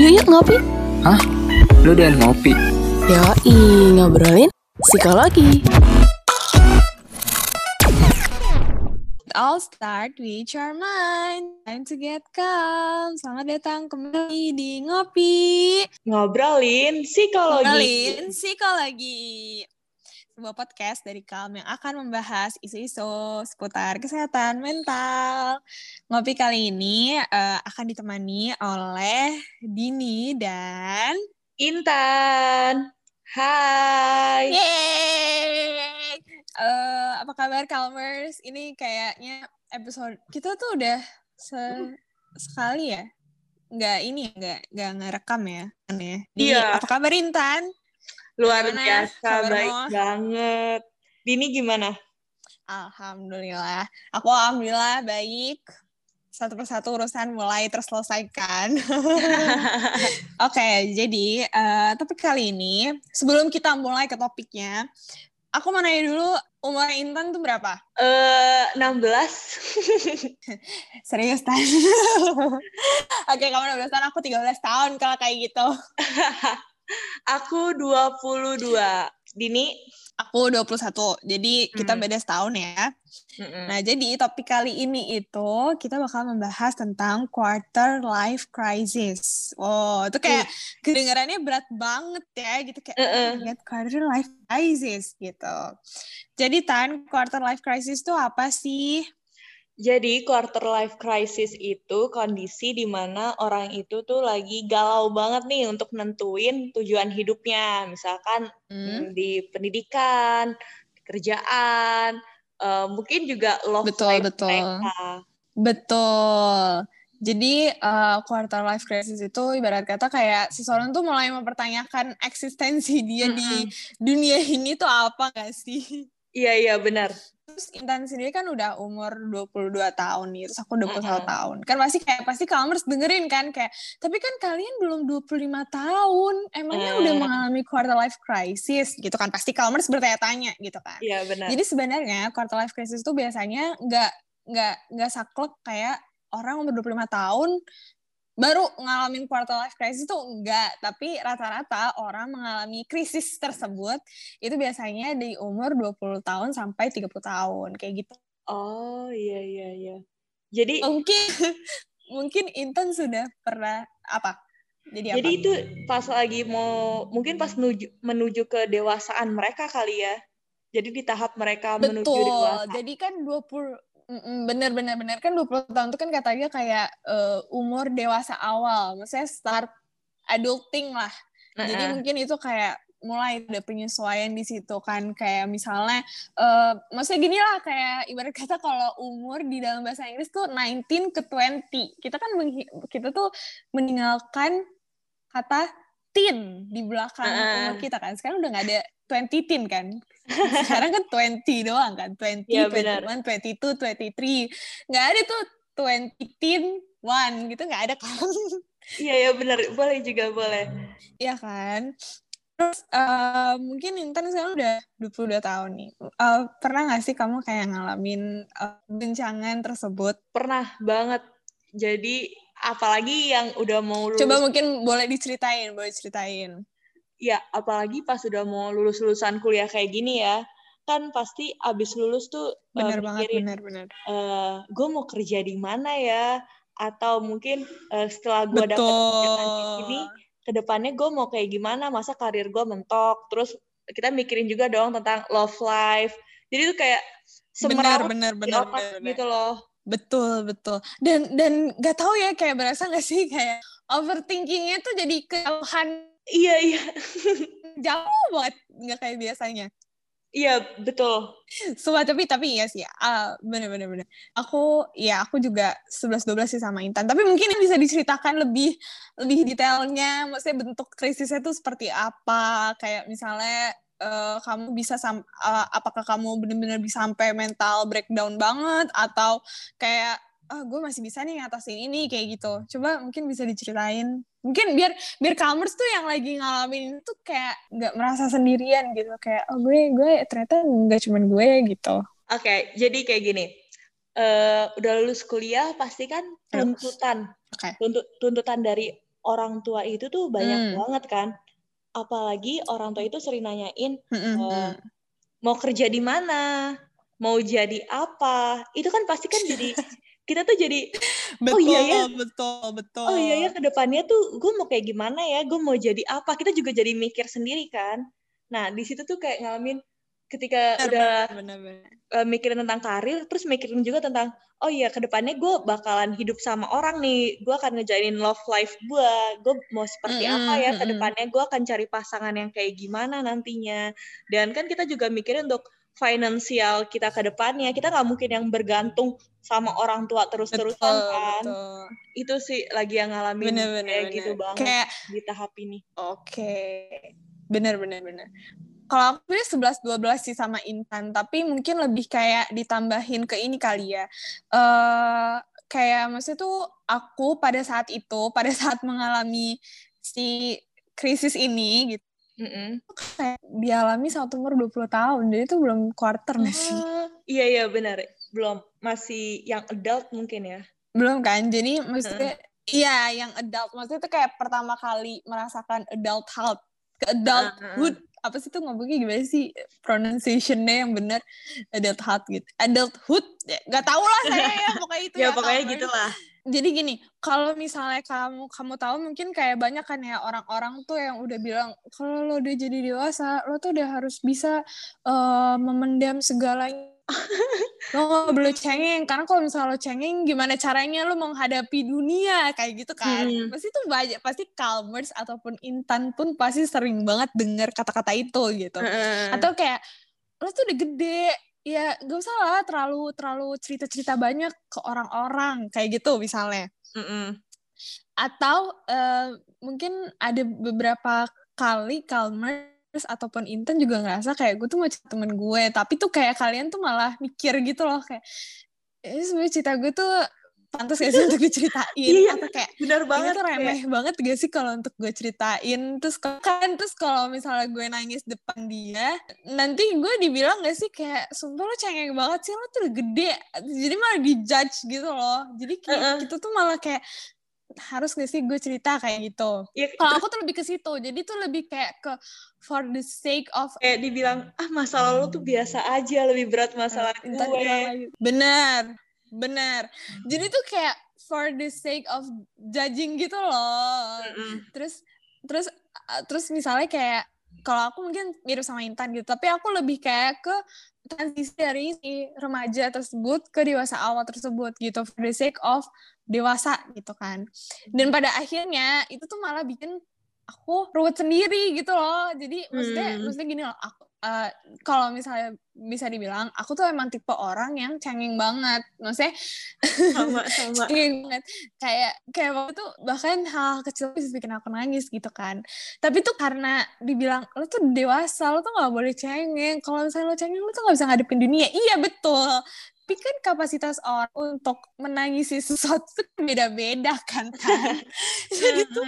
Yuk yuk ngopi. Hah? Lu udah ngopi? Yoi, ngobrolin psikologi. all start with your mind. Time to get calm. Selamat datang kembali di Ngopi. Ngobrolin psikologi. Ngobrolin psikologi. Sebuah podcast dari Calm yang akan membahas isu-isu seputar kesehatan mental. Ngopi kali ini uh, akan ditemani oleh Dini dan Intan. Hai. Yeay. Uh, apa kabar Calmers? Ini kayaknya episode kita tuh udah se sekali ya? Nggak ini ya? Nggak, nggak ngerekam ya? Aneh. Di, Iya. Apa kabar Intan? Luar Gimana biasa, kabarmu? baik banget. Dini gimana? Alhamdulillah. Aku alhamdulillah baik. Satu persatu urusan mulai terselesaikan. Oke, jadi eh topik kali ini sebelum kita mulai ke topiknya, aku mau nanya dulu umur Intan tuh berapa? Eh, 16. Serius Tan? Oke, kamu 16 tahun, aku 13 tahun kalau kayak gitu. Aku 22. Dini? Aku 21, jadi kita Hmm. beda setahun ya. Mm-mm. Nah, jadi topik kali ini itu kita bakal membahas tentang quarter life crisis. Oh, itu kayak kedengarannya berat banget ya, gitu kayak Uh-uh. "Oh my God, quarter life crisis gitu. Jadi Tan, quarter life crisis itu apa sih? Jadi quarter life crisis itu kondisi di mana orang itu tuh lagi galau banget nih untuk nentuin tujuan hidupnya. Misalkan Hmm? mm, di pendidikan, di kerjaan, eh, mungkin juga love Betul, life betul. mereka. Betul. Jadi uh, quarter life crisis itu ibarat kata kayak seseorang tuh mulai mempertanyakan eksistensi dia di dunia ini tuh apa gak sih? Iya, iya benar. Terus Intan sendiri kan udah umur 22 tahun nih, terus aku 21 Mm-mm. tahun. Kan pasti kayak pasti Kalmers dengerin kan kayak, tapi kan kalian belum 25 tahun, emangnya Mm. udah mengalami quarter life crisis gitu kan? Pasti Kalmers bertanya-tanya gitu kan. Iya benar. Jadi sebenarnya quarter life crisis itu biasanya nggak nggak nggak saklek kayak orang umur 25 tahun baru ngalamin quarter life crisis itu enggak, tapi rata-rata orang mengalami krisis tersebut itu biasanya di umur 20 tahun sampai 30 tahun kayak gitu. Oh iya iya iya. Jadi Mungkin mungkin Intan sudah pernah apa? Jadi apa? jadi itu pas lagi mau mungkin pas menuju menuju ke dewasaan mereka kali ya. Jadi di tahap mereka menuju Betul. dewasa. Jadi kan 20 Mm-mm, bener bener bener kan 20 tahun itu kan katanya kayak eh, umur dewasa awal, maksudnya start adulting lah. Jadi Nah, mungkin itu kayak mulai ada penyesuaian di situ kan kayak misalnya eh maksudnya gini lah kayak ibarat kata kalau umur di dalam bahasa Inggris tuh 19 ke 20. Kita kan kita tuh meninggalkan kata teen di belakang Heeh. umur kita kan. Sekarang udah nggak ada 20 teen kan. Sekarang kan 20 doang kan. 20, Iya, benar. 21, 22, 23. Nggak ada tuh 20 teen one gitu nggak ada kan. iya iya benar. Boleh juga boleh. Iya kan? Terus eh, mungkin Intan sekarang udah 22 tahun nih. Eh, pernah nggak sih kamu kayak ngalamin eh, goncangan tersebut? Pernah banget. Jadi apalagi yang udah mau lulus Coba mungkin boleh diceritain, boleh ceritain. ya apalagi pas udah mau lulus lulusan kuliah kayak gini ya kan pasti abis lulus tuh eh, Bener banget, mikirin bener bener. gue mau kerja di mana ya atau mungkin eh, setelah gue dapat kerjaan di sini Betul. ke depannya gue mau kayak gimana masa karir gue mentok terus kita mikirin juga dong tentang love life jadi tuh kayak Bener semerawut bener di bener otak bener. bener. gitu loh Betul betul. Dan dan nggak tahu ya kayak berasa nggak sih kayak overthinkingnya tuh jadi kejauhan iya iya jauh banget nggak kayak biasanya. iya betul Sumpah, tapi tapi iya sih. ah bener bener bener. Aku ya aku juga 11 12 sih sama Intan. Tapi mungkin bisa diceritakan lebih lebih detailnya, maksudnya bentuk krisisnya tuh seperti apa? Kayak misalnya eh, kamu bisa sam eh, apakah kamu benar-benar bisa sampai mental breakdown banget atau kayak ah gue masih bisa nih ngatasin ini kayak gitu. Coba mungkin bisa diceritain. Mungkin biar biar kamers tuh yang lagi ngalamin itu kayak nggak merasa sendirian gitu. Kayak oh gue gue ternyata nggak cuman gue gitu. Oke, jadi kayak gini. eh udah lulus kuliah pasti kan tuntutan Oke. tuntut tuntutan dari orang tua itu tuh banyak Hmm. banget kan. Apalagi orang tua itu sering nanyain Mm-mm, eh, mm. mau kerja di mana, mau jadi apa. Itu kan pasti kan jadi kita tuh jadi betul, iya ya. betul, betul. oh iya ya ke depannya tuh gue mau kayak gimana ya, gue mau jadi apa. Kita juga jadi mikir sendiri kan. Nah, di situ tuh kayak ngalamin ketika udah Bener-bener. eh, mikirin tentang karir, terus mikirin juga tentang, oh iya, ke depannya gue bakalan hidup sama orang nih, gue akan ngejalin love life gue, gue mau seperti Mm-mm, apa ya ke depannya, gue akan cari pasangan yang kayak gimana nantinya, dan kan kita juga mikirin untuk finansial kita ke depannya, kita nggak mungkin yang bergantung sama orang tua terus-terusan Betul, kan, betul. itu sih lagi yang ngalamin Bener-bener. kayak bener. gitu banget Kayak, di tahap ini. oke. Bener-bener. bener. Kalau aku ini 11-12 sih sama Intan, tapi mungkin lebih kayak ditambahin ke ini kali ya. eh kayak maksudnya tuh aku pada saat itu, pada saat mengalami si krisis ini gitu, Mm-mm. kayak dialami saat umur 20 tahun. Jadi itu belum quarter nggak sih? Ah, iya iya benar, belum masih yang adult mungkin ya. Belum kan? Jadi maksudnya iya yang adult. Maksudnya itu kayak pertama kali merasakan adulthood. Ke adulthood. Apa sih tuh ngomongnya gimana sih pronunciation-nya yang benar adulthood gitu. Adulthood. Ya, gak tau lah saya ya pokoknya itu ya, ya. pokoknya Kak. gitu lah. Jadi gini, kalau misalnya kamu kamu tahu mungkin kayak banyak kan ya orang-orang tuh yang udah bilang kalau lo udah jadi dewasa, lo tuh udah harus bisa eh, memendam segalanya. lo gak boleh cengeng karena kalau misalnya lo cengeng gimana caranya lo menghadapi dunia kayak gitu kan Hmm. pasti tuh banyak pasti Calmers ataupun Intan pun pasti sering banget dengar kata-kata itu gitu Heeh. atau kayak lo tuh udah gede ya gak usah lah terlalu terlalu cerita-cerita banyak ke orang-orang kayak gitu misalnya Mm-mm. atau eh, mungkin ada beberapa kali Calmers ataupun Intan juga ngerasa kayak gue tuh mau cerita temen gue tapi tuh kayak kalian tuh malah mikir gitu loh kayak eh sebenarnya cerita gue tuh pantas gak sih untuk diceritain Iya, atau kayak Benar ini banget. kayak- remeh banget gak sih kalau untuk gue ceritain terus kan terus kalau misalnya gue nangis depan dia nanti gue dibilang gak sih kayak sumpah lo cengeng banget sih lo tuh gede jadi malah dijudge gitu loh jadi kayak Heeh. itu tuh malah kayak harus gak sih gue cerita kayak gitu? Iya, kalau aku tuh lebih ke situ. Jadi tuh lebih kayak ke for the sake of kayak dibilang ah masalah lo tuh biasa aja lebih berat masalah Intan gue. lagi. bener bener jadi tuh kayak for the sake of judging gitu loh. Mm-mm. terus terus uh, terus misalnya kayak kalau aku mungkin mirip sama Intan gitu tapi aku lebih kayak ke transisi dari si remaja tersebut ke dewasa awal tersebut gitu. For the sake of dewasa gitu kan. Dan pada akhirnya itu tuh malah bikin aku ruwet sendiri gitu loh. Jadi maksudnya Hmm. maksudnya gini loh aku uh, kalau misalnya bisa dibilang aku tuh emang tipe orang yang cengeng banget. Maksudnya sama sama. cengeng banget. Kayak kayak waktu itu bahkan hal kecil bisa bikin aku nangis gitu kan. Tapi tuh karena dibilang lo tuh dewasa lo tuh nggak boleh cengeng. Kalau misalnya lo cengeng lo tuh nggak bisa ngadepin dunia. Iya betul tapi kan kapasitas orang untuk menangisi sesuatu beda-beda kan Tan? jadi tuh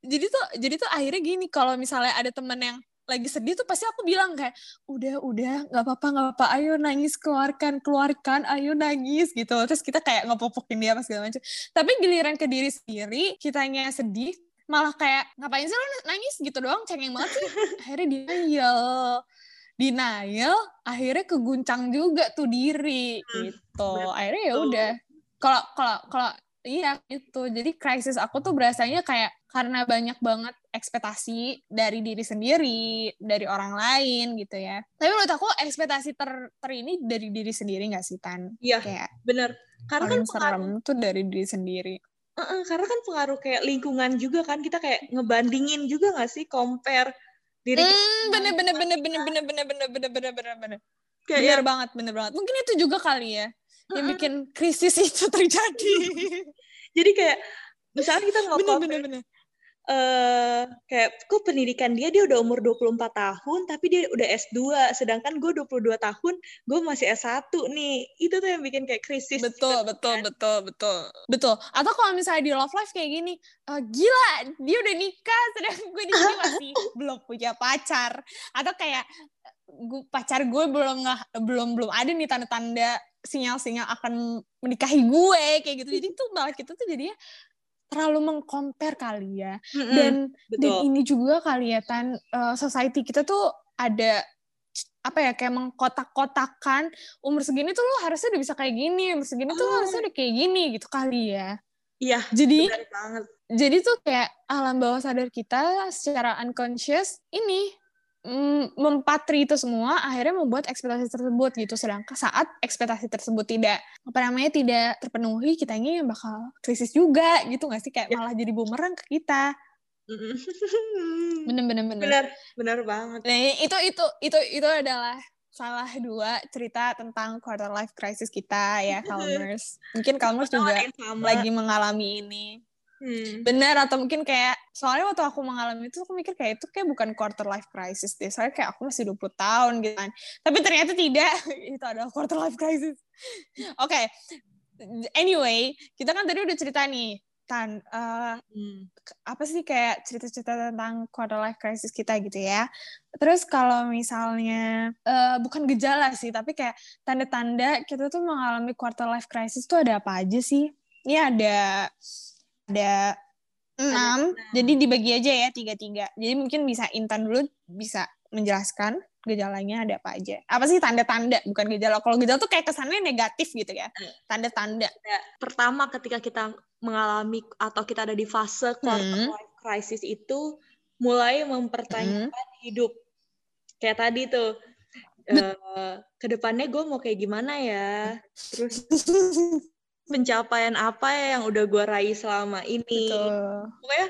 jadi tuh jadi tuh akhirnya gini kalau misalnya ada temen yang lagi sedih tuh pasti aku bilang kayak udah udah nggak apa-apa nggak apa ayo nangis keluarkan keluarkan. Ayo nangis gitu. Terus kita kayak ngepopokin dia apa segala macam. Tapi giliran ke diri sendiri kitanya sedih malah kayak ngapain sih lo nangis? gitu doang. Cengeng banget sih. Akhirnya denial denial akhirnya keguncang juga tuh diri Hmm, gitu. akhirnya ya udah. Kalau kalau kalau iya gitu. Jadi krisis aku tuh berasanya kayak karena banyak banget ekspektasi dari diri sendiri dari orang lain gitu ya. Tapi menurut aku ekspektasi ter, ter ini dari diri sendiri nggak sih tan? Iya, kayak bener. Karena kan serem tuh dari diri sendiri. Heeh, karena kan pengaruh kayak lingkungan juga kan. Kita kayak ngebandingin juga nggak sih? Compare diri Hmm, bener bener bener bener kita. bener bener bener bener bener bener kayak bener yang- banget bener banget mungkin itu juga kali ya yang bikin krisis itu terjadi jadi kayak misalnya kita mau bener bener bener eh kayak kok pendidikan dia dia udah umur 24 tahun tapi dia udah S2 sedangkan gue 22 tahun gue masih S1 nih. Itu tuh yang bikin kayak krisis betul juga betul kan. betul betul. Betul. Atau kalau misalnya di love life kayak gini eh, gila dia udah nikah sedangkan gue di sini masih belum punya pacar. Atau kayak gue pacar gue belum nggak belum belum ada nih tanda-tanda sinyal-sinyal akan menikahi gue kayak gitu. Jadi tuh malah kita tuh jadinya terlalu mengcompare kali ya. Mm-mm, Dan dan ini juga kali ya Tan, eh, society kita tuh ada apa ya kayak mengkotak-kotakan umur segini tuh lo harusnya udah bisa kayak gini, umur segini tuh lo Oh. harusnya udah kayak gini gitu kali ya. Iya, Jadi benar banget. jadi tuh kayak alam bawah sadar kita secara unconscious ini mempatri itu semua akhirnya membuat ekspektasi tersebut gitu. Sedangkan saat ekspektasi tersebut tidak apa namanya tidak terpenuhi kitanya yang bakal krisis juga gitu nggak sih? Kayak Ya. malah jadi bumerang ke kita. Bener bener bener. Benar, benar banget. nah itu itu itu itu adalah salah dua cerita tentang quarter life crisis kita ya Calmers mungkin Calmers juga lagi mengalami ini Hmm. benar atau mungkin kayak soalnya waktu aku mengalami itu aku mikir kayak itu kayak bukan quarter life crisis deh soalnya kayak aku masih 20 tahun gitu kan tapi ternyata tidak itu adalah quarter life crisis oke anyway kita kan tadi udah cerita nih tan eh, Hmm. apa sih kayak cerita-cerita tentang quarter life crisis kita gitu ya. Terus kalau misalnya eh, bukan gejala sih, tapi kayak tanda-tanda kita tuh mengalami quarter life crisis tuh ada apa aja sih? Ini ada ada enam, jadi dibagi aja ya tiga-tiga. Jadi mungkin bisa Intan dulu bisa menjelaskan gejalanya ada apa aja. Apa sih tanda-tanda bukan gejala? Kalau gejala tuh kayak kesannya negatif gitu ya. Tanda-tanda. Ya, pertama ketika kita mengalami atau kita ada di fase quarter Hmm. life crisis itu mulai mempertanyakan hidup kayak tadi tuh eh ke depannya gue mau kayak gimana ya terus pencapaian apa ya yang udah gue raih selama ini Betul. pokoknya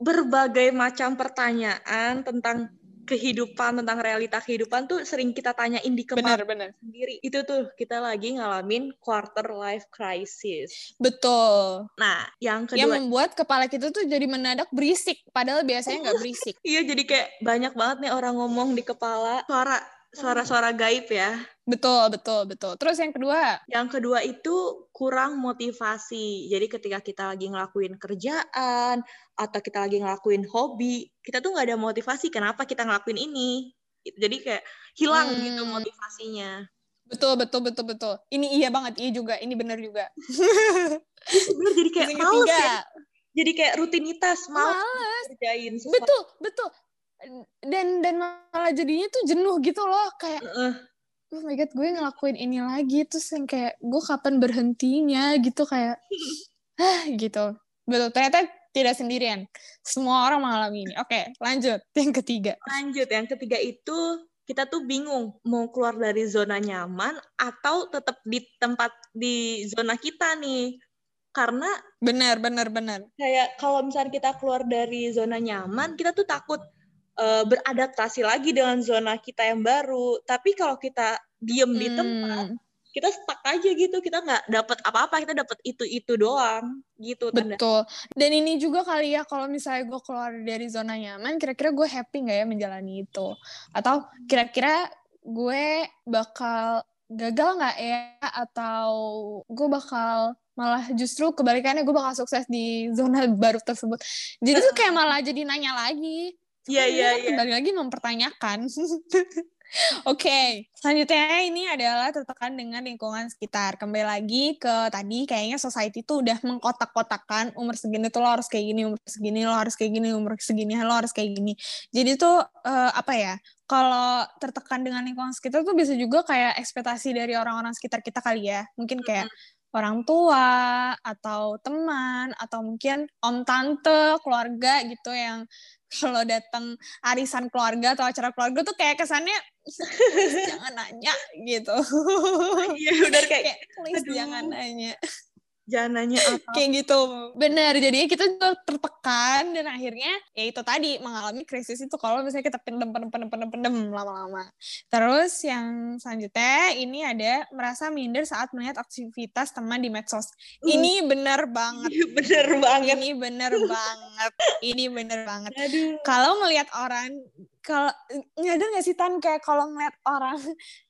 berbagai macam pertanyaan tentang kehidupan tentang realita kehidupan tuh sering kita tanyain di kepala sendiri itu tuh kita lagi ngalamin quarter life crisis Betul. nah yang yang kedua membuat kepala kita tuh jadi mendadak berisik padahal biasanya nggak berisik Iya jadi kayak banyak banget nih orang ngomong di kepala suara suara-suara gaib ya. Betul betul betul terus yang kedua Yang kedua itu kurang motivasi. Jadi ketika kita lagi ngelakuin kerjaan atau kita lagi ngelakuin hobi, kita tuh nggak ada motivasi kenapa kita ngelakuin ini. Jadi kayak hilang Hmm. gitu motivasinya. betul betul betul betul ini iya banget iya juga ini benar juga Bener, jadi kayak males ya. Jadi kayak rutinitas mau Males. kerjain sesuatu. betul betul dan dan malah jadinya tuh jenuh gitu loh kayak Heeh. Oh my god gue ngelakuin ini lagi terus yang kayak gue kapan berhentinya gitu kayak ah gitu. Betul ternyata tidak sendirian. Semua orang mengalami ini. Oke lanjut. Yang ketiga. Lanjut, yang ketiga itu kita tuh bingung mau keluar dari zona nyaman atau tetap di tempat di zona kita nih. Karena benar benar benar. kayak kalau misalnya kita keluar dari zona nyaman, kita tuh takut eh, beradaptasi lagi dengan zona kita yang baru. Tapi kalau kita diem di tempat, Hmm. kita stuck aja gitu. Kita nggak dapat apa-apa, kita dapat itu-itu doang gitu. Tanda. Betul. Dan ini juga kali ya kalau misalnya gue keluar dari zona nyaman, kira-kira gue happy nggak ya menjalani itu? Atau kira-kira gue bakal gagal nggak ya? Atau gue bakal malah justru kebalikannya gue bakal sukses di zona baru tersebut. Jadi tuh kayak malah jadi nanya lagi. Iya, iya, iya. Kembali lagi mempertanyakan. Oke, selanjutnya ini adalah tertekan dengan lingkungan sekitar. Kembali lagi ke tadi, kayaknya society tuh udah mengkotak-kotakan umur segini tuh lo harus kayak gini, umur segini lo harus kayak gini, umur segini lo harus kayak gini. Jadi tuh eh, apa ya? Kalau tertekan dengan lingkungan sekitar tuh bisa juga kayak ekspektasi dari orang-orang sekitar kita kali ya. Mungkin kayak orang tua atau teman atau mungkin om tante keluarga gitu yang kalau datang arisan keluarga atau acara keluarga tuh kayak kesannya "Please jangan nanya gitu Iya, udah kayak kayak please aduh. jangan nanya jangan nanya apa. kayak gitu. Benar jadinya kita tertekan dan akhirnya ya itu tadi mengalami krisis itu kalau misalnya kita pendem pendem pendem pendem pendem lama-lama. Terus yang selanjutnya ini ada merasa minder saat melihat aktivitas teman di medsos. Ini benar banget. Bener banget. ini bener banget. Ini bener banget. Kalau ngelihat orang kalau nyadar nggak sih tan kayak kalau ngeliat orang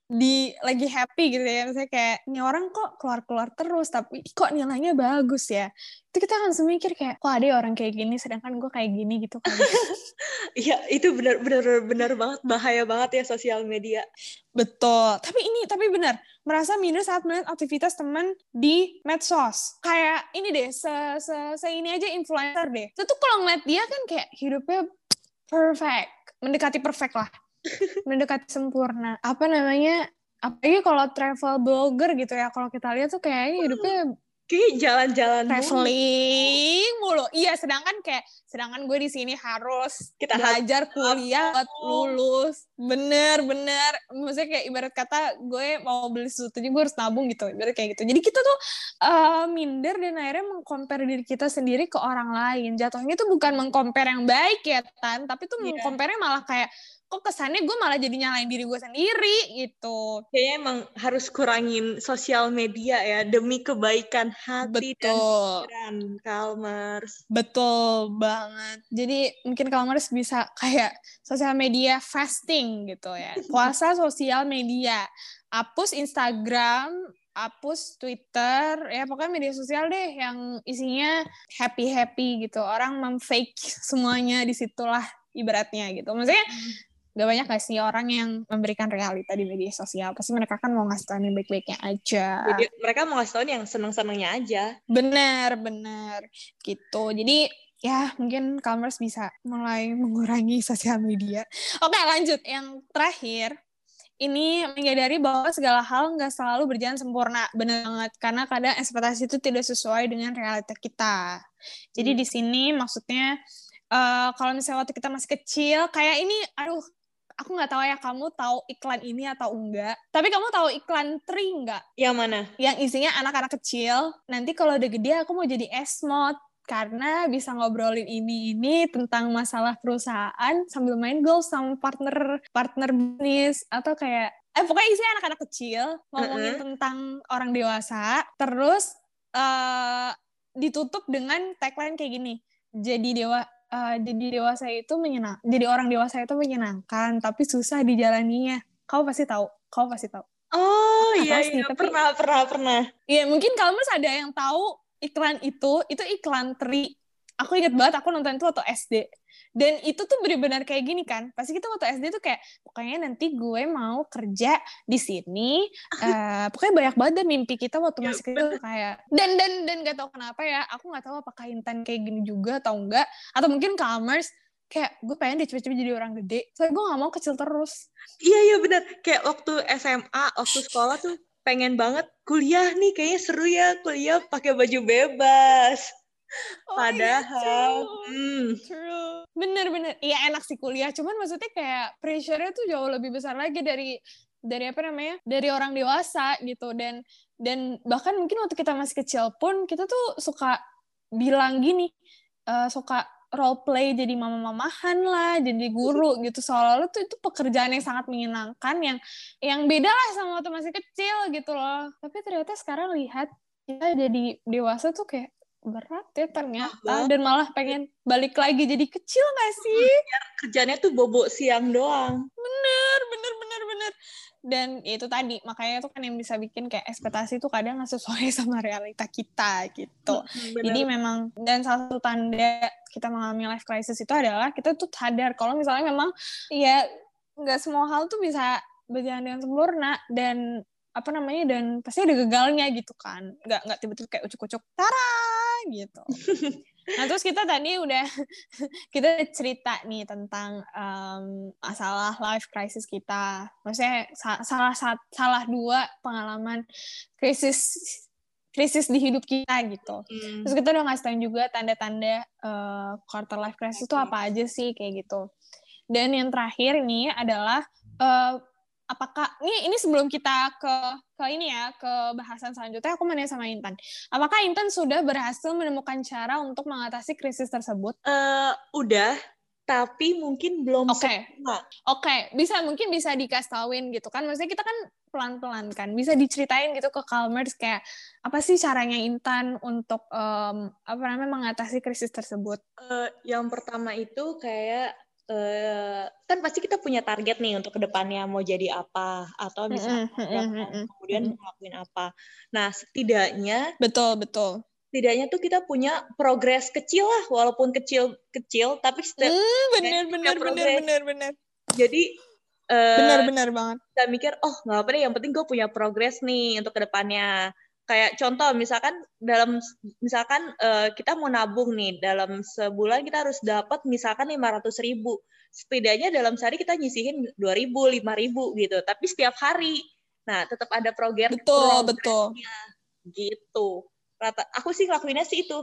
di lagi happy gitu ya. Misalnya kayak ini orang kok keluar-keluar terus tapi kok nilainya bagus ya? Itu kita langsung mikir kayak kok ada orang kayak gini sedangkan gue kayak gini gitu kan. Iya itu benar benar benar banget bahaya banget ya sosial media. Betul. Tapi ini tapi benar merasa minder saat melihat aktivitas teman di medsos. Kayak ini deh se se, se ini aja influencer deh. Itu tuh kalau ngeliat dia kan kayak hidupnya perfect mendekati perfect lah mendekati sempurna apa namanya apalagi kalau travel blogger gitu ya kalau kita lihat tuh kayaknya hidupnya kayak jalan-jalan traveling mulu. Iya, sedangkan kayak sedangkan gue di sini harus Kita belajar kuliah buat lulus. Bener, bener. Maksudnya kayak ibarat kata gue mau beli sesuatu gue harus nabung gitu. Ibarat kayak gitu. Jadi kita tuh uh, minder dan akhirnya mengcompare diri kita sendiri ke orang lain. Jatuhnya tuh bukan mengcompare yang baik ya, Tan. Tapi tuh yeah. mengcompare malah kayak kok kesannya gue malah jadi nyalain diri gue sendiri gitu. Kayaknya emang harus kurangin sosial media ya demi kebaikan hati Betul. dan pikiran Kalmers. Betul banget. Jadi mungkin Kalmers bisa kayak sosial media fasting gitu ya. Puasa sosial media. Hapus Instagram, hapus Twitter, ya pokoknya media sosial deh yang isinya happy-happy gitu. Orang memfake semuanya di situlah ibaratnya gitu. Maksudnya gak banyak gak sih orang yang memberikan realita di media sosial. Pasti mereka kan mau ngasih tau yang baik-baiknya aja. Jadi mereka mau ngasih tau yang seneng-senengnya aja. Bener bener gitu. Jadi ya mungkin commerce bisa mulai mengurangi sosial media. Oke lanjut. Yang terakhir ini menyadari bahwa segala hal nggak selalu berjalan sempurna. Bener banget. Karena kadang ekspektasi itu tidak sesuai dengan realita kita. Jadi di sini maksudnya uh, kalau misalnya waktu kita masih kecil kayak ini aduh aku nggak tahu ya kamu tahu iklan ini atau enggak. Tapi kamu tahu iklan Tri nggak? Yang mana? Yang isinya anak-anak kecil. Nanti kalau udah gede aku mau jadi esmod karena bisa ngobrolin ini ini tentang masalah perusahaan sambil main golf sama partner partner bisnis atau kayak eh pokoknya isinya anak-anak kecil ngomongin uh -uh. tentang orang dewasa terus uh, ditutup dengan tagline kayak gini jadi dewa uh, jadi dewasa itu menyenang jadi orang dewasa itu menyenangkan tapi susah dijalaninya. Kau pasti tahu kau pasti tahu. Oh iya iya. tapi, pernah pernah pernah. Iya mungkin kalau mas ada yang tahu iklan itu itu iklan tri aku inget banget aku nonton itu waktu SD dan itu tuh benar-benar kayak gini kan pasti kita waktu SD tuh kayak pokoknya nanti gue mau kerja di sini uh, pokoknya banyak banget deh mimpi kita waktu ya, masih kecil. kayak dan dan dan gak tau kenapa ya aku nggak tahu apakah Intan kayak gini juga atau enggak. Atau mungkin commerce kayak gue pengen deh cepet-cepet jadi orang gede. Soalnya gue gak mau kecil terus. Iya iya benar kayak waktu SMA waktu sekolah tuh pengen banget kuliah nih kayaknya seru ya kuliah pakai baju bebas Oh Padahal, hmm. true. Bener-bener, iya enak sih kuliah. Cuman maksudnya kayak pressure-nya tuh jauh lebih besar lagi dari dari apa namanya dari orang dewasa gitu dan dan bahkan mungkin waktu kita masih kecil pun kita tuh suka bilang gini uh, suka role play jadi mama-mamahan lah jadi guru gitu soalnya tuh itu pekerjaan yang sangat menyenangkan yang yang beda lah sama waktu masih kecil gitu loh tapi ternyata sekarang lihat kita jadi dewasa tuh kayak berat ya ternyata dan malah pengen balik lagi jadi kecil gak sih? Ya, kerjanya tuh bobo siang doang. Bener, bener, bener, bener. Dan itu tadi, makanya itu kan yang bisa bikin kayak ekspektasi tuh kadang gak sesuai sama realita kita gitu. Bener. Jadi memang, dan salah satu tanda kita mengalami life crisis itu adalah kita tuh sadar kalau misalnya memang ya nggak semua hal tuh bisa berjalan dengan sempurna dan apa namanya dan pasti ada gagalnya gitu kan nggak nggak tiba-tiba kayak ucuk-ucuk tara gitu. Nah terus kita tadi udah kita cerita nih tentang um, masalah life crisis kita. Maksudnya sa salah salah dua pengalaman krisis krisis di hidup kita gitu. Hmm. terus kita udah ngasih tahu juga tanda-tanda uh, quarter life crisis itu apa aja sih kayak gitu. Dan yang terakhir ini adalah uh, apakah ini ini sebelum kita ke ke ini ya ke bahasan selanjutnya aku mau nanya sama Intan. Apakah Intan sudah berhasil menemukan cara untuk mengatasi krisis tersebut? Uh, udah tapi mungkin belum oke. okay. oke okay. bisa mungkin bisa dikasih tauin gitu kan. Maksudnya kita kan pelan-pelan kan. Bisa diceritain gitu ke Calmers kayak apa sih caranya Intan untuk um, apa namanya mengatasi krisis tersebut? Uh, yang pertama itu kayak uh, kan pasti kita punya target nih untuk ke depannya mau jadi apa atau misalnya mm-mm, mm-mm, kemudian mm-mm. ngelakuin apa. Nah setidaknya Betul, betul. setidaknya tuh kita punya progres kecil lah walaupun kecil kecil tapi setiap Hmm, bener, bener, bener, bener, bener. jadi eh, Bener, bener banget. kita mikir oh nggak apa deh yang penting gue punya progres nih untuk ke depannya kayak contoh misalkan dalam misalkan eh, kita mau nabung nih dalam sebulan kita harus dapat misalkan 500 ribu setidaknya dalam sehari kita nyisihin 2 ribu 5 ribu gitu tapi setiap hari nah tetap ada progres Betul, betul. gitu rata aku sih ngelakuinnya sih itu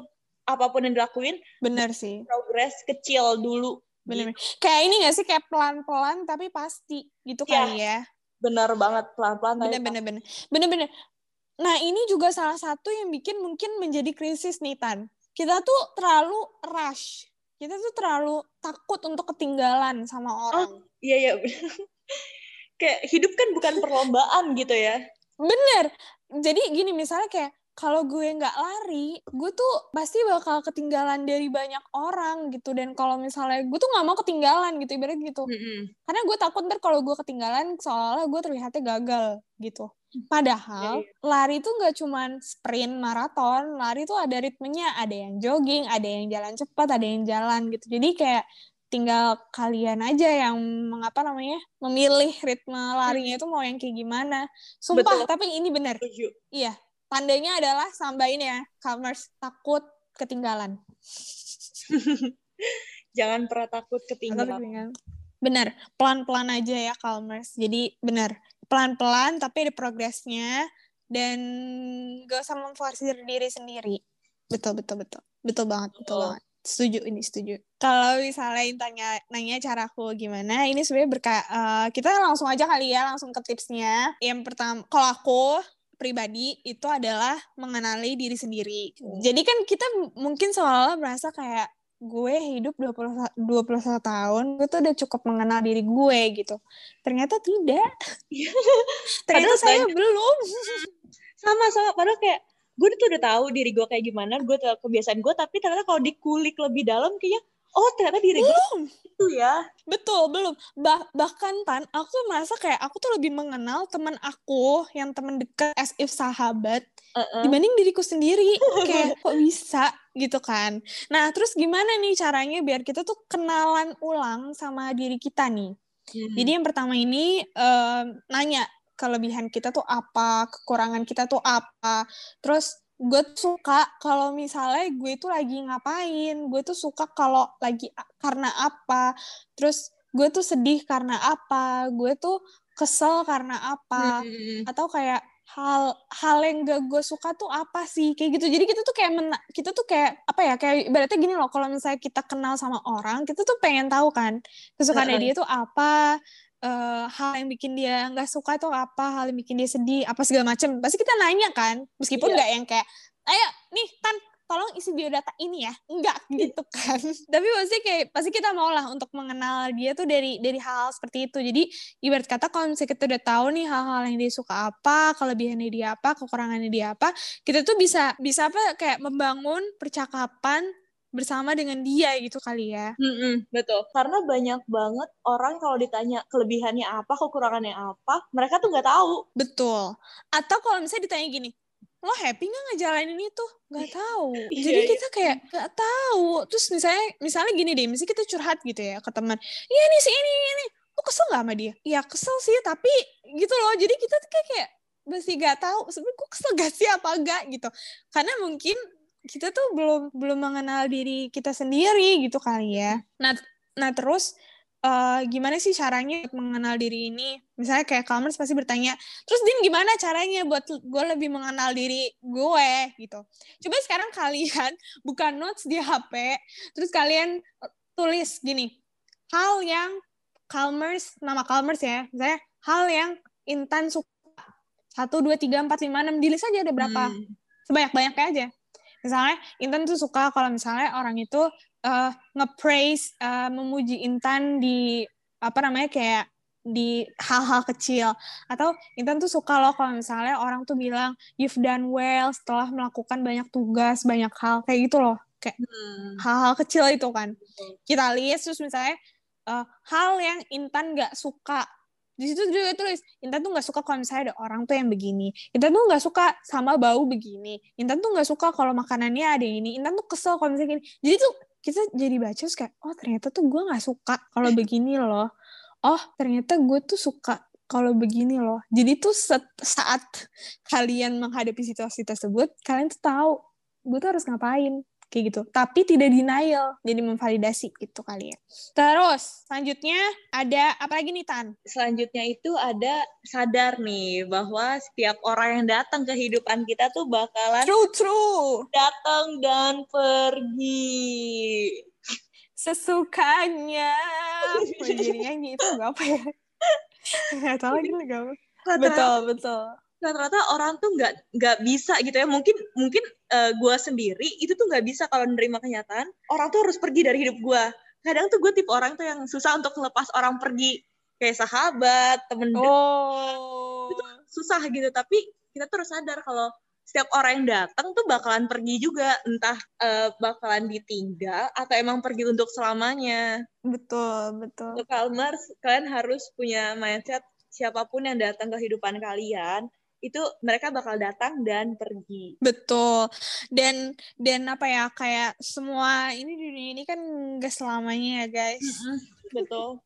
apa pun yang dilakuin Bener sih. progres kecil dulu Bener, Gitu. Kayak ini gak sih? Kayak pelan-pelan tapi pasti gitu Iya. kali ya. bener banget pelan-pelan tapi Bener, bener, bener. Bener, bener. Nah, ini juga salah satu yang bikin mungkin menjadi krisis nih, Tan. Kita tuh terlalu rush. Kita tuh terlalu takut untuk ketinggalan sama orang. iya iya kayak hidup kan bukan perlombaan gitu ya Bener. Jadi gini, misalnya kayak kalau gue nggak lari, gue tuh pasti bakal ketinggalan dari banyak orang gitu. Dan kalau misalnya gue tuh nggak mau ketinggalan gitu, ibarat gitu. Karena gue takut ntar kalau gue ketinggalan, seolah-olah gue terlihatnya gagal gitu. Padahal Iya, lari itu nggak cuman sprint maraton, lari itu ada ritmenya, ada yang jogging, ada yang jalan cepat, ada yang jalan gitu. Jadi kayak tinggal kalian aja yang mengapa namanya memilih ritme larinya itu mau yang kayak gimana. Sumpah, Betul. tapi ini benar. Iya, tandanya adalah sambain ya, commerce takut ketinggalan. jangan pernah takut ketinggalan. Bener, pelan-pelan aja ya commerce. Jadi bener, pelan-pelan tapi ada progresnya dan gak usah memforsir diri sendiri. Betul, betul, betul. Betul banget, betul Betul. banget. Setuju ini, setuju. Kalau misalnya tanya nanya caraku gimana, ini sebenarnya berka eh, kita langsung aja kali ya, langsung ke tipsnya. Yang pertama, kalau aku pribadi itu adalah mengenali diri sendiri. Hmm. Jadi kan kita mungkin seolah merasa kayak gue hidup 20, 21 tahun, gue tuh udah cukup mengenal diri gue gitu. Ternyata tidak. Ternyata Padahal saya banyak. belum. sama sama padahal kayak gue tuh udah tahu diri gue kayak gimana gue tahu kebiasaan gue tapi ternyata kalau dikulik lebih dalam kayaknya oh ternyata diri Belum. itu ya Betul, belum. Bah- bahkan Tan, aku merasa kayak aku tuh lebih mengenal teman aku yang teman dekat as if sahabat Heeh. dibanding diriku sendiri. kayak kok bisa gitu kan. Nah, terus gimana nih caranya biar kita tuh kenalan ulang sama diri kita nih? Hmm. Jadi yang pertama ini em, nanya kelebihan kita tuh apa, kekurangan kita tuh apa. Terus gue tuh suka kalau misalnya gue tuh lagi ngapain, gue tuh suka kalau lagi karena apa. Terus gue tuh sedih karena apa, gue tuh kesel karena apa, Hmm. atau kayak hal hal yang gak gue suka tuh apa sih? Kayak gitu. Jadi kita tuh kayak mena- kita tuh kayak apa ya kayak ibaratnya gini loh. Kalau misalnya kita kenal sama orang kita tuh pengen tahu kan kesukaannya Heeh. dia tuh apa eh, hal yang bikin dia nggak suka tuh apa hal yang bikin dia sedih apa segala macem. Pasti kita nanya kan meskipun Iya. nggak yang kayak ayo nih tan tolong isi biodata ini ya. Enggak gitu kan. Tapi pasti kayak pasti kita mau lah untuk mengenal dia tuh dari dari hal seperti itu. Jadi ibarat kata kalau misalnya kita udah tahu nih hal-hal yang dia suka apa kelebihannya dia apa kekurangannya dia apa kita tuh bisa bisa apa kayak membangun percakapan bersama dengan dia gitu kali ya. Mm-mm, betul. Karena banyak banget orang kalau ditanya kelebihannya apa, kekurangannya apa, mereka tuh nggak tahu. betul. Atau kalau misalnya ditanya gini lo happy nggak ngejalanin itu? Nggak tahu. Iya, jadi iya. kita kayak nggak tahu. Terus misalnya misalnya gini deh misalnya kita curhat gitu ya ke teman iya nih si ini ini lo kesel nggak sama dia? Ya kesel sih tapi gitu loh. Jadi kita tuh kayak kayak masih nggak tahu sebenarnya gue kesel gak sih apa enggak gitu. Karena mungkin kita tuh belum belum mengenal diri kita sendiri gitu kali ya. Nah nah terus eh, gimana sih caranya buat mengenal diri ini? Misalnya kayak Kalmers pasti bertanya terus Din gimana caranya buat gue lebih mengenal diri gue? Gitu. Coba sekarang kalian buka notes di HP terus kalian eh, tulis gini hal yang Kalmers nama Kalmers ya misalnya hal yang Intan suka. Satu dua tiga empat lima enam di list aja ada berapa. Hmm. sebanyak banyaknya aja misalnya Intan tuh suka kalau misalnya orang itu eh, nge-praise eh, memuji Intan di apa namanya kayak di hal-hal kecil. Atau Intan tuh suka loh kalau misalnya orang tuh bilang you've done well setelah melakukan banyak tugas banyak hal kayak gitu loh. Kayak Hmm. hal-hal kecil itu kan. Kita list terus misalnya uh, hal yang Intan nggak suka di situ juga tulis Intan tuh nggak suka kalau misalnya ada orang tuh yang begini. Intan tuh nggak suka sama bau begini. Intan tuh nggak suka kalau makanannya ada ini. Intan tuh kesel kalau misalnya gini. Jadi tuh kita jadi baca terus kayak oh ternyata tuh gue nggak suka kalau begini loh. Oh ternyata gue tuh suka kalau begini loh. Jadi tuh saat kalian menghadapi situasi tersebut kalian tuh tahu gue tuh harus ngapain kayak gitu. Tapi tidak denial jadi memvalidasi itu kali ya. Terus selanjutnya ada apa lagi nih Tan? Selanjutnya itu ada sadar nih bahwa setiap orang yang datang ke kehidupan kita tuh bakalan true true. datang dan pergi. Sesukanya. Jadi nyanyi itu gak apa ya? Nggak tahu lagi gak apa. Betul betul rata-rata orang tuh nggak nggak bisa gitu ya. Mungkin mungkin uh, eh, gue sendiri itu tuh nggak bisa kalau menerima kenyataan orang tuh harus pergi dari hidup gue kadang tuh gue tipe orang tuh yang susah untuk lepas orang pergi. Kayak sahabat temen oh. itu susah gitu tapi kita tuh harus sadar kalau setiap orang yang datang tuh bakalan pergi juga. Entah uh, bakalan ditinggal atau emang pergi untuk selamanya. Betul betul. Kalmers kalian harus punya mindset siapa pun yang datang ke kehidupan kalian itu mereka bakal datang dan pergi. Betul. Dan dan apa ya kayak semua ini dunia ini kan gak selamanya ya guys. Betul.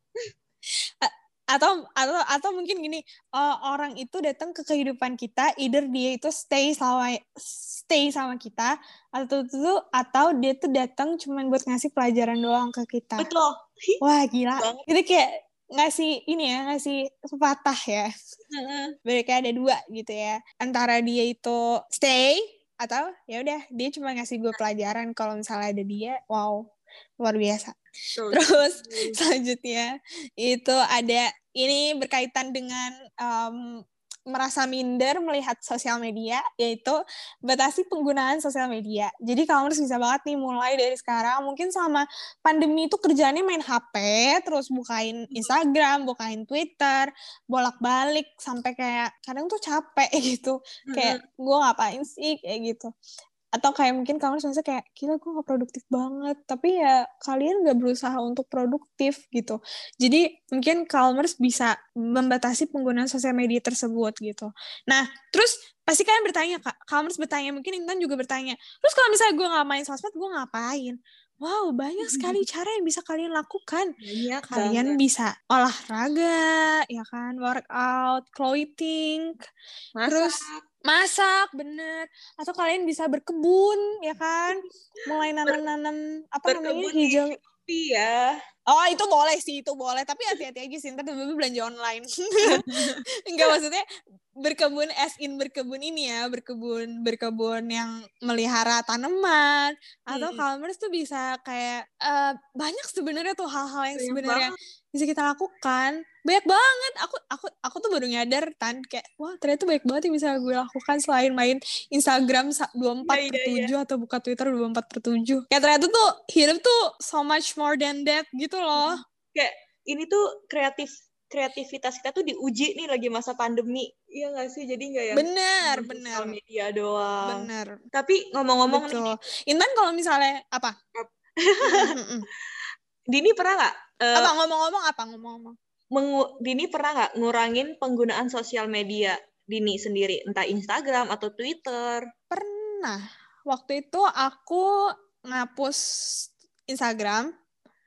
atau atau atau mungkin gini uh, orang itu datang ke kehidupan kita either dia itu stay sama stay sama kita atau itu atau dia tuh datang cuman buat ngasih pelajaran doang ke kita betul wah gila jadi kayak ngasih ini ya ngasih sepatah ya. Mereka ada dua gitu ya. Antara dia itu stay atau ya udah dia cuma ngasih gue pelajaran kalau misalnya ada dia wow luar biasa. Terus selanjutnya itu ada ini berkaitan dengan um, merasa minder melihat sosial media, yaitu batasi penggunaan sosial media. Jadi kamu harus bisa banget nih mulai dari sekarang. Mungkin sama pandemi itu kerjaannya main HP, terus bukain Instagram, bukain Twitter, bolak-balik sampai kayak kadang tuh capek gitu. Kayak gue ngapain sih kayak gitu atau kayak mungkin kamu merasa kayak gila gue gak produktif banget tapi ya kalian gak berusaha untuk produktif gitu jadi mungkin Calmers bisa membatasi penggunaan sosial media tersebut gitu nah terus pasti kalian bertanya kak Calmers bertanya mungkin Intan juga bertanya terus kalau misalnya gue gak main sosmed gue ngapain Wow, banyak sekali cara yang bisa kalian lakukan. Banyak kalian banget. bisa olahraga, ya kan, workout, clothing, Masak. terus masak bener. Atau kalian bisa berkebun ya kan? Mulai nanam-nanam apa namanya hijau. Ya. Oh itu boleh sih itu boleh. Tapi hati-hati aja sih ntar tiba belanja online. Enggak maksudnya berkebun as in berkebun ini ya berkebun berkebun yang melihara tanaman. Atau hmm. Calmers tuh bisa kayak uh, banyak sebenarnya tuh hal-hal yang sebenarnya bisa kita lakukan banyak banget. Aku aku aku tuh baru nyadar tan kayak wah ternyata banyak banget yang bisa gue lakukan selain main Instagram 24 empat per 7 iya, iya. atau buka Twitter 24 per 7 kayak ternyata tuh hidup tuh so much more than that gitu loh. Kayak ini tuh kreatif kreativitas kita tuh diuji nih lagi masa pandemi. Iya gak sih? Jadi nggak yang bener bener. media doang. Bener. Tapi ngomong-ngomong nih Intan kalau misalnya apa? Dini pernah nggak Uh, apa ngomong-ngomong apa? Ngomong-ngomong? Dini pernah nggak ngurangin penggunaan sosial media Dini sendiri, entah Instagram atau Twitter? Pernah. Waktu itu aku ngapus Instagram.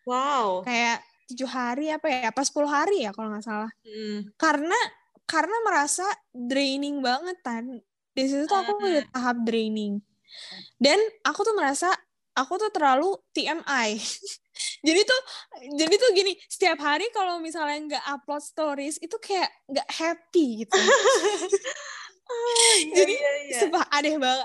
Wow. Kayak tujuh hari apa ya? Pas sepuluh hari ya kalau nggak salah. Hmm. Karena karena merasa draining banget kan. Di situ tuh aku udah tahap draining. Dan aku tuh merasa aku tuh terlalu TMI. jadi tuh jadi tuh gini setiap hari kalau misalnya nggak upload stories itu kayak nggak happy gitu. Oh, iya, jadi iya, iya. sumpah aneh banget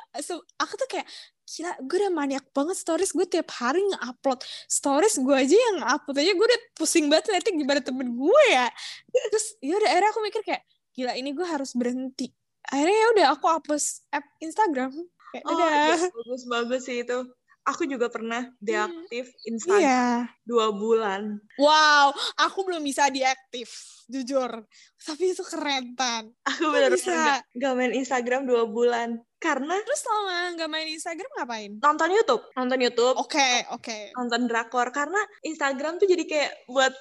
aku tuh kayak gila gue udah maniak banget stories gue tiap hari nge-upload stories gue aja yang upload aja gue udah pusing banget liatnya gimana temen gue ya. Terus ya udah akhirnya aku mikir kayak gila ini gue harus berhenti. Akhirnya ya udah aku hapus app Instagram kayak oh, iya, bagus bagus sih itu aku juga pernah deaktif Instagram yeah. dua bulan. Wow, aku belum bisa deaktif, jujur. Tapi itu keren, Tan. Aku benar bisa gak main Instagram dua bulan. Karena Terus selama gak main Instagram ngapain? Nonton YouTube. Nonton YouTube. Oke, okay, oke. Okay. Nonton drakor. Karena Instagram tuh jadi kayak buat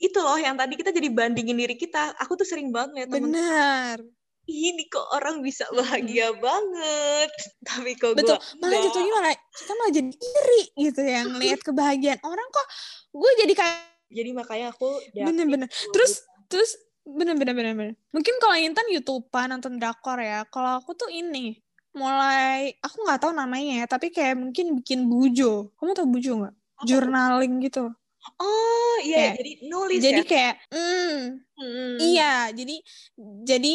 itu loh yang tadi kita jadi bandingin diri kita. Aku tuh sering banget liat temen Benar. Ini kok orang bisa bahagia banget. Tapi kok Betul. gue Malah jatuhnya malah kita malah jadi iri gitu ya ngelihat kebahagiaan orang kok gue jadi kayak Jadi makanya aku bener-bener. Terus terus bener-bener bener-bener. Mungkin kalau Intan YouTubean nonton drakor ya. Kalau aku tuh ini mulai aku nggak tahu namanya ya, tapi kayak mungkin bikin bujo. Kamu tau bujo nggak? Journaling gitu. Oh iya, Kayak- jadi nulis Jadi ya. kayak, hmm, Hmm. iya. Jadi jadi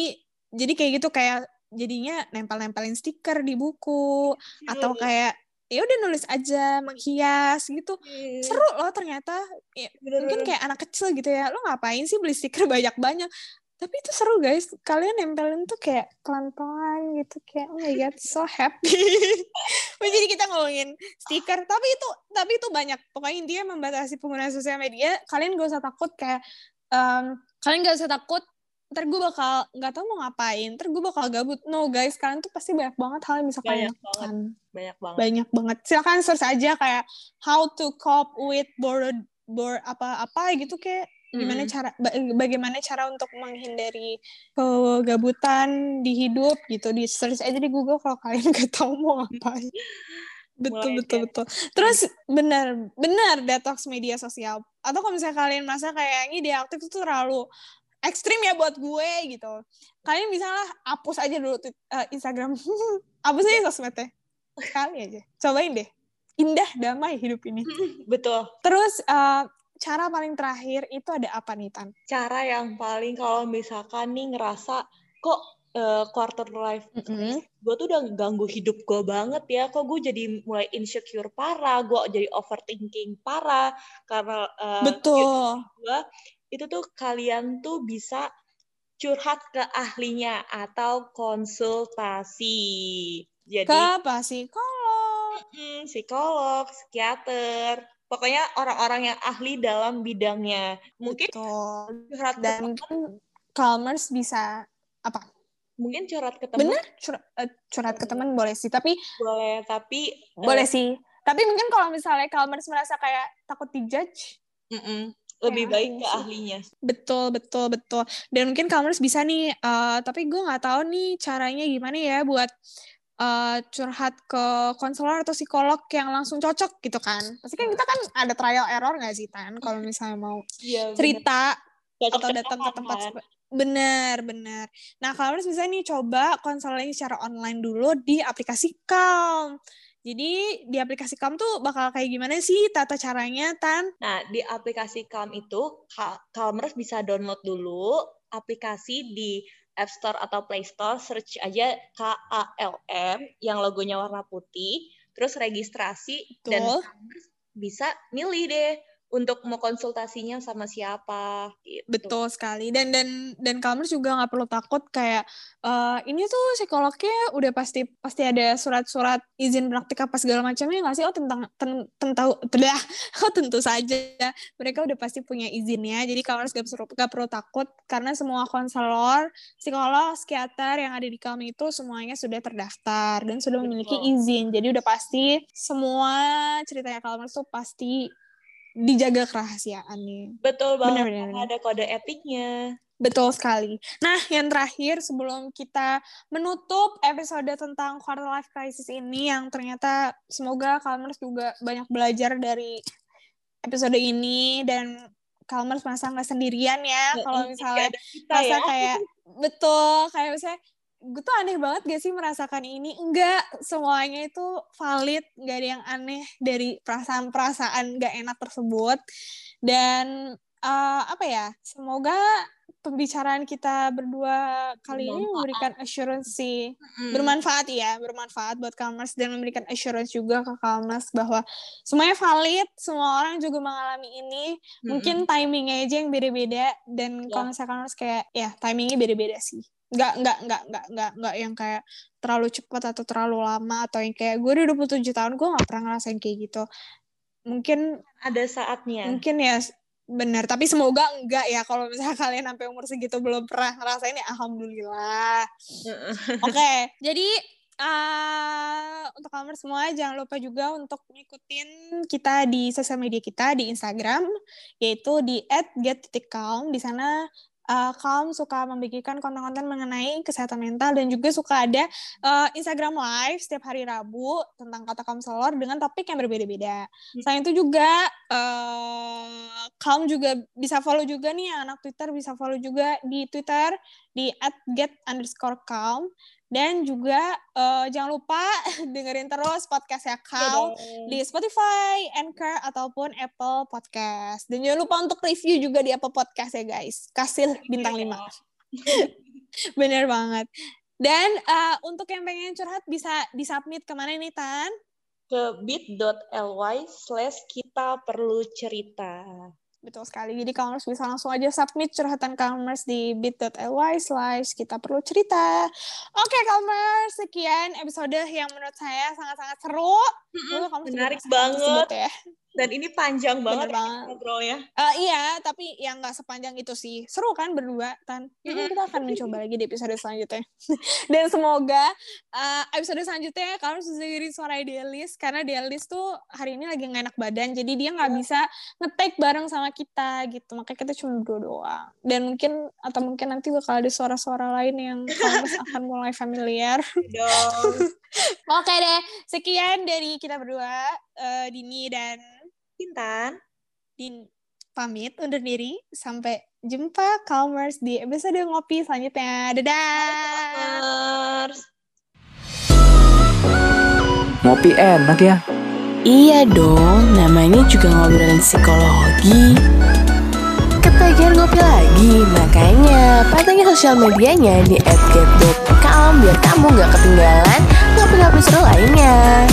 jadi kayak gitu kayak jadinya nempel-nempelin stiker di buku atau kayak ya udah nulis aja menghias gitu. Hmm, seru loh ternyata. Ya, bener-bener. mungkin kayak anak kecil gitu ya lo ngapain sih beli stiker banyak-banyak? Tapi itu seru guys. Kalian nempelin tuh kayak pelan-pelan gitu kayak oh my god so happy. Jadi kita ngomongin stiker tapi itu tapi itu banyak. Pokoknya intinya membatasi penggunaan sosial media kalian gak usah takut kayak em, kalian gak usah takut ntar gue bakal nggak tahu mau ngapain ntar gue bakal gabut. No guys kalian tuh pasti banyak banget hal yang bisa kalian Banyak banget. lakukan. Banyak banget. banyak banget. Silakan search aja kayak how to cope with bored bored apa apa gitu kayak gimana Mm. cara ba- bagaimana cara untuk menghindari kegabutan di hidup gitu. Di search aja di Google kalau kalian nggak tahu mau ngapain betul Mulai betul kayak- betul. Terus benar benar detox media sosial. Atau kalau misalnya kalian merasa kayak ini deaktif itu terlalu ekstrim ya buat gue gitu. Kalian bisa lah hapus aja dulu tweet- eh, Instagram. Hapus aja sosmednya. Sekali aja. Cobain deh. Indah damai hidup ini. Betul. terus eh, cara paling terakhir itu ada apa nih Tan? Cara yang paling kalau misalkan nih ngerasa kok eh, quarter life Mm-mm. gue tuh udah ganggu hidup gue banget ya. Kok gue jadi mulai insecure parah gue jadi overthinking parah karena eh, betul. gue itu tuh kalian tuh bisa curhat ke ahlinya atau konsultasi. Jadi ke mm, psikolog psikiater. Pokoknya orang-orang yang ahli dalam bidangnya. Mungkin betul. curhat dan mungkin Calmers bisa apa? Mungkin curhat ke teman bener curhat, eh, curhat ke teman boleh sih tapi boleh tapi eh, boleh sih. Tapi mungkin kalau misalnya Calmers merasa kayak takut dijudge mm-mm, lebih Ya, baik iya ke ahlinya. Betul betul betul. Dan mungkin Calmers bisa nih eh, tapi gue nggak tahu nih caranya gimana ya buat eh, curhat ke konselor atau psikolog yang langsung cocok gitu kan. Pasti kan kita kan ada trial error nggak sih Tan? Kalau misalnya mau Iya, bener. cerita atau Cocok-cocokan datang ke tempat kan. bener bener. Nah kalau bisa nih coba konseling secara online dulu di aplikasi Calm jadi di aplikasi Calm tuh bakal kayak gimana sih tata caranya Tan Nah, di aplikasi Calm itu, Cal- Calmers bisa download dulu aplikasi di App Store atau Play Store, search aja K-A-L-M yang logonya warna putih, terus registrasi, dan Betul. Calmers bisa milih deh untuk mau konsultasinya sama siapa. Gitu. betul sekali dan dan dan Calmers juga nggak perlu takut kayak eh, ini tuh psikolognya udah pasti pasti ada surat-surat izin praktik apa segala macamnya nggak sih oh tentang ten, tentang tedah oh tentu saja mereka udah pasti punya izinnya jadi Calmers gak perlu gak perlu takut karena semua konselor psikolog psikiater yang ada di kami itu semuanya sudah terdaftar dan sudah memiliki Betul. izin jadi udah pasti semua ceritanya Calmers tuh pasti dijaga kerahasiaannya Betul banget, benar, karena ada kode etiknya. Betul sekali. Nah, yang terakhir sebelum kita menutup episode tentang quarter life crisis ini yang ternyata semoga Kalmers juga banyak belajar dari episode ini dan Kalmers merasa nggak sendirian ya kalau misalnya merasa ya. kayak betul kayak misalnya gue tuh aneh banget gak sih merasakan ini enggak semuanya itu valid nggak ada yang aneh dari perasaan-perasaan gak enak tersebut dan eh, apa ya semoga pembicaraan kita berdua kali ini Bermanfaat. memberikan assurance sih Mm. bermanfaat ya bermanfaat buat Kalmers dan memberikan assurance juga ke Kalmers bahwa semuanya valid semua orang juga mengalami ini Mm-mm. mungkin timingnya aja yang beda-beda dan Ya. kalau misalkan harus kayak ya timingnya beda-beda sih nggak nggak nggak nggak nggak nggak yang kayak terlalu cepat atau terlalu lama atau yang kayak gue udah 27 tahun gue nggak pernah ngerasain kayak gitu. Mungkin ada saatnya. mungkin ya benar tapi semoga enggak ya kalau misalnya kalian sampai umur segitu belum pernah ngerasain ya alhamdulillah Oke, jadi uh, untuk kamu semua jangan lupa juga untuk ngikutin kita di sosial media kita di Instagram yaitu di @get.calm di sana uh, Calm suka membagikan konten-konten mengenai kesehatan mental dan juga suka ada uh, Instagram Live setiap hari Rabu tentang kata konselor dengan topik yang berbeda-beda. Hmm. Selain itu juga uh, Calm juga bisa follow juga nih anak Twitter bisa follow juga di Twitter di @get underscore calm dan juga uh, jangan lupa dengerin terus podcast ya Kau di Spotify, Anchor ataupun Apple Podcast. Dan jangan lupa untuk review juga di Apple Podcast ya guys. Kasih bintang 5. Bener banget. Dan uh, untuk yang pengen curhat bisa disubmit ke mana nih Tan? Ke bit.ly slash kita perlu cerita. Betul sekali. Jadi harus bisa langsung aja submit curhatan Kalmers di bit.ly slash kita perlu cerita. Oke okay, Kalmers, sekian episode yang menurut saya sangat-sangat seru. Mm -hmm. Menarik banget. Ya dan ini panjang banget, ya banget. ngobrolnya. Uh, iya, tapi yang nggak sepanjang itu sih. Seru kan berdua, Tan? Jadi mm-hmm. kita akan mencoba lagi di episode selanjutnya. dan semoga uh, episode selanjutnya kalau dengerin suara Delis, karena Delis tuh hari ini lagi nggak enak badan, jadi dia nggak iya. bisa ngetek bareng sama kita gitu. Makanya kita cuma berdua doang. Dan mungkin, atau mungkin nanti bakal ada suara-suara lain yang akan mulai familiar. Oke deh, sekian dari kita berdua, uh, Dini dan Intan. Din pamit undur diri. Sampai jumpa Calmers di episode ngopi selanjutnya. Dadah. Ngopi enak ya? Iya dong, namanya juga ngobrolin psikologi. Ketagihan ngopi lagi, makanya pantengin sosial medianya di @get.calm biar kamu gak ketinggalan ngopi-ngopi seru lainnya.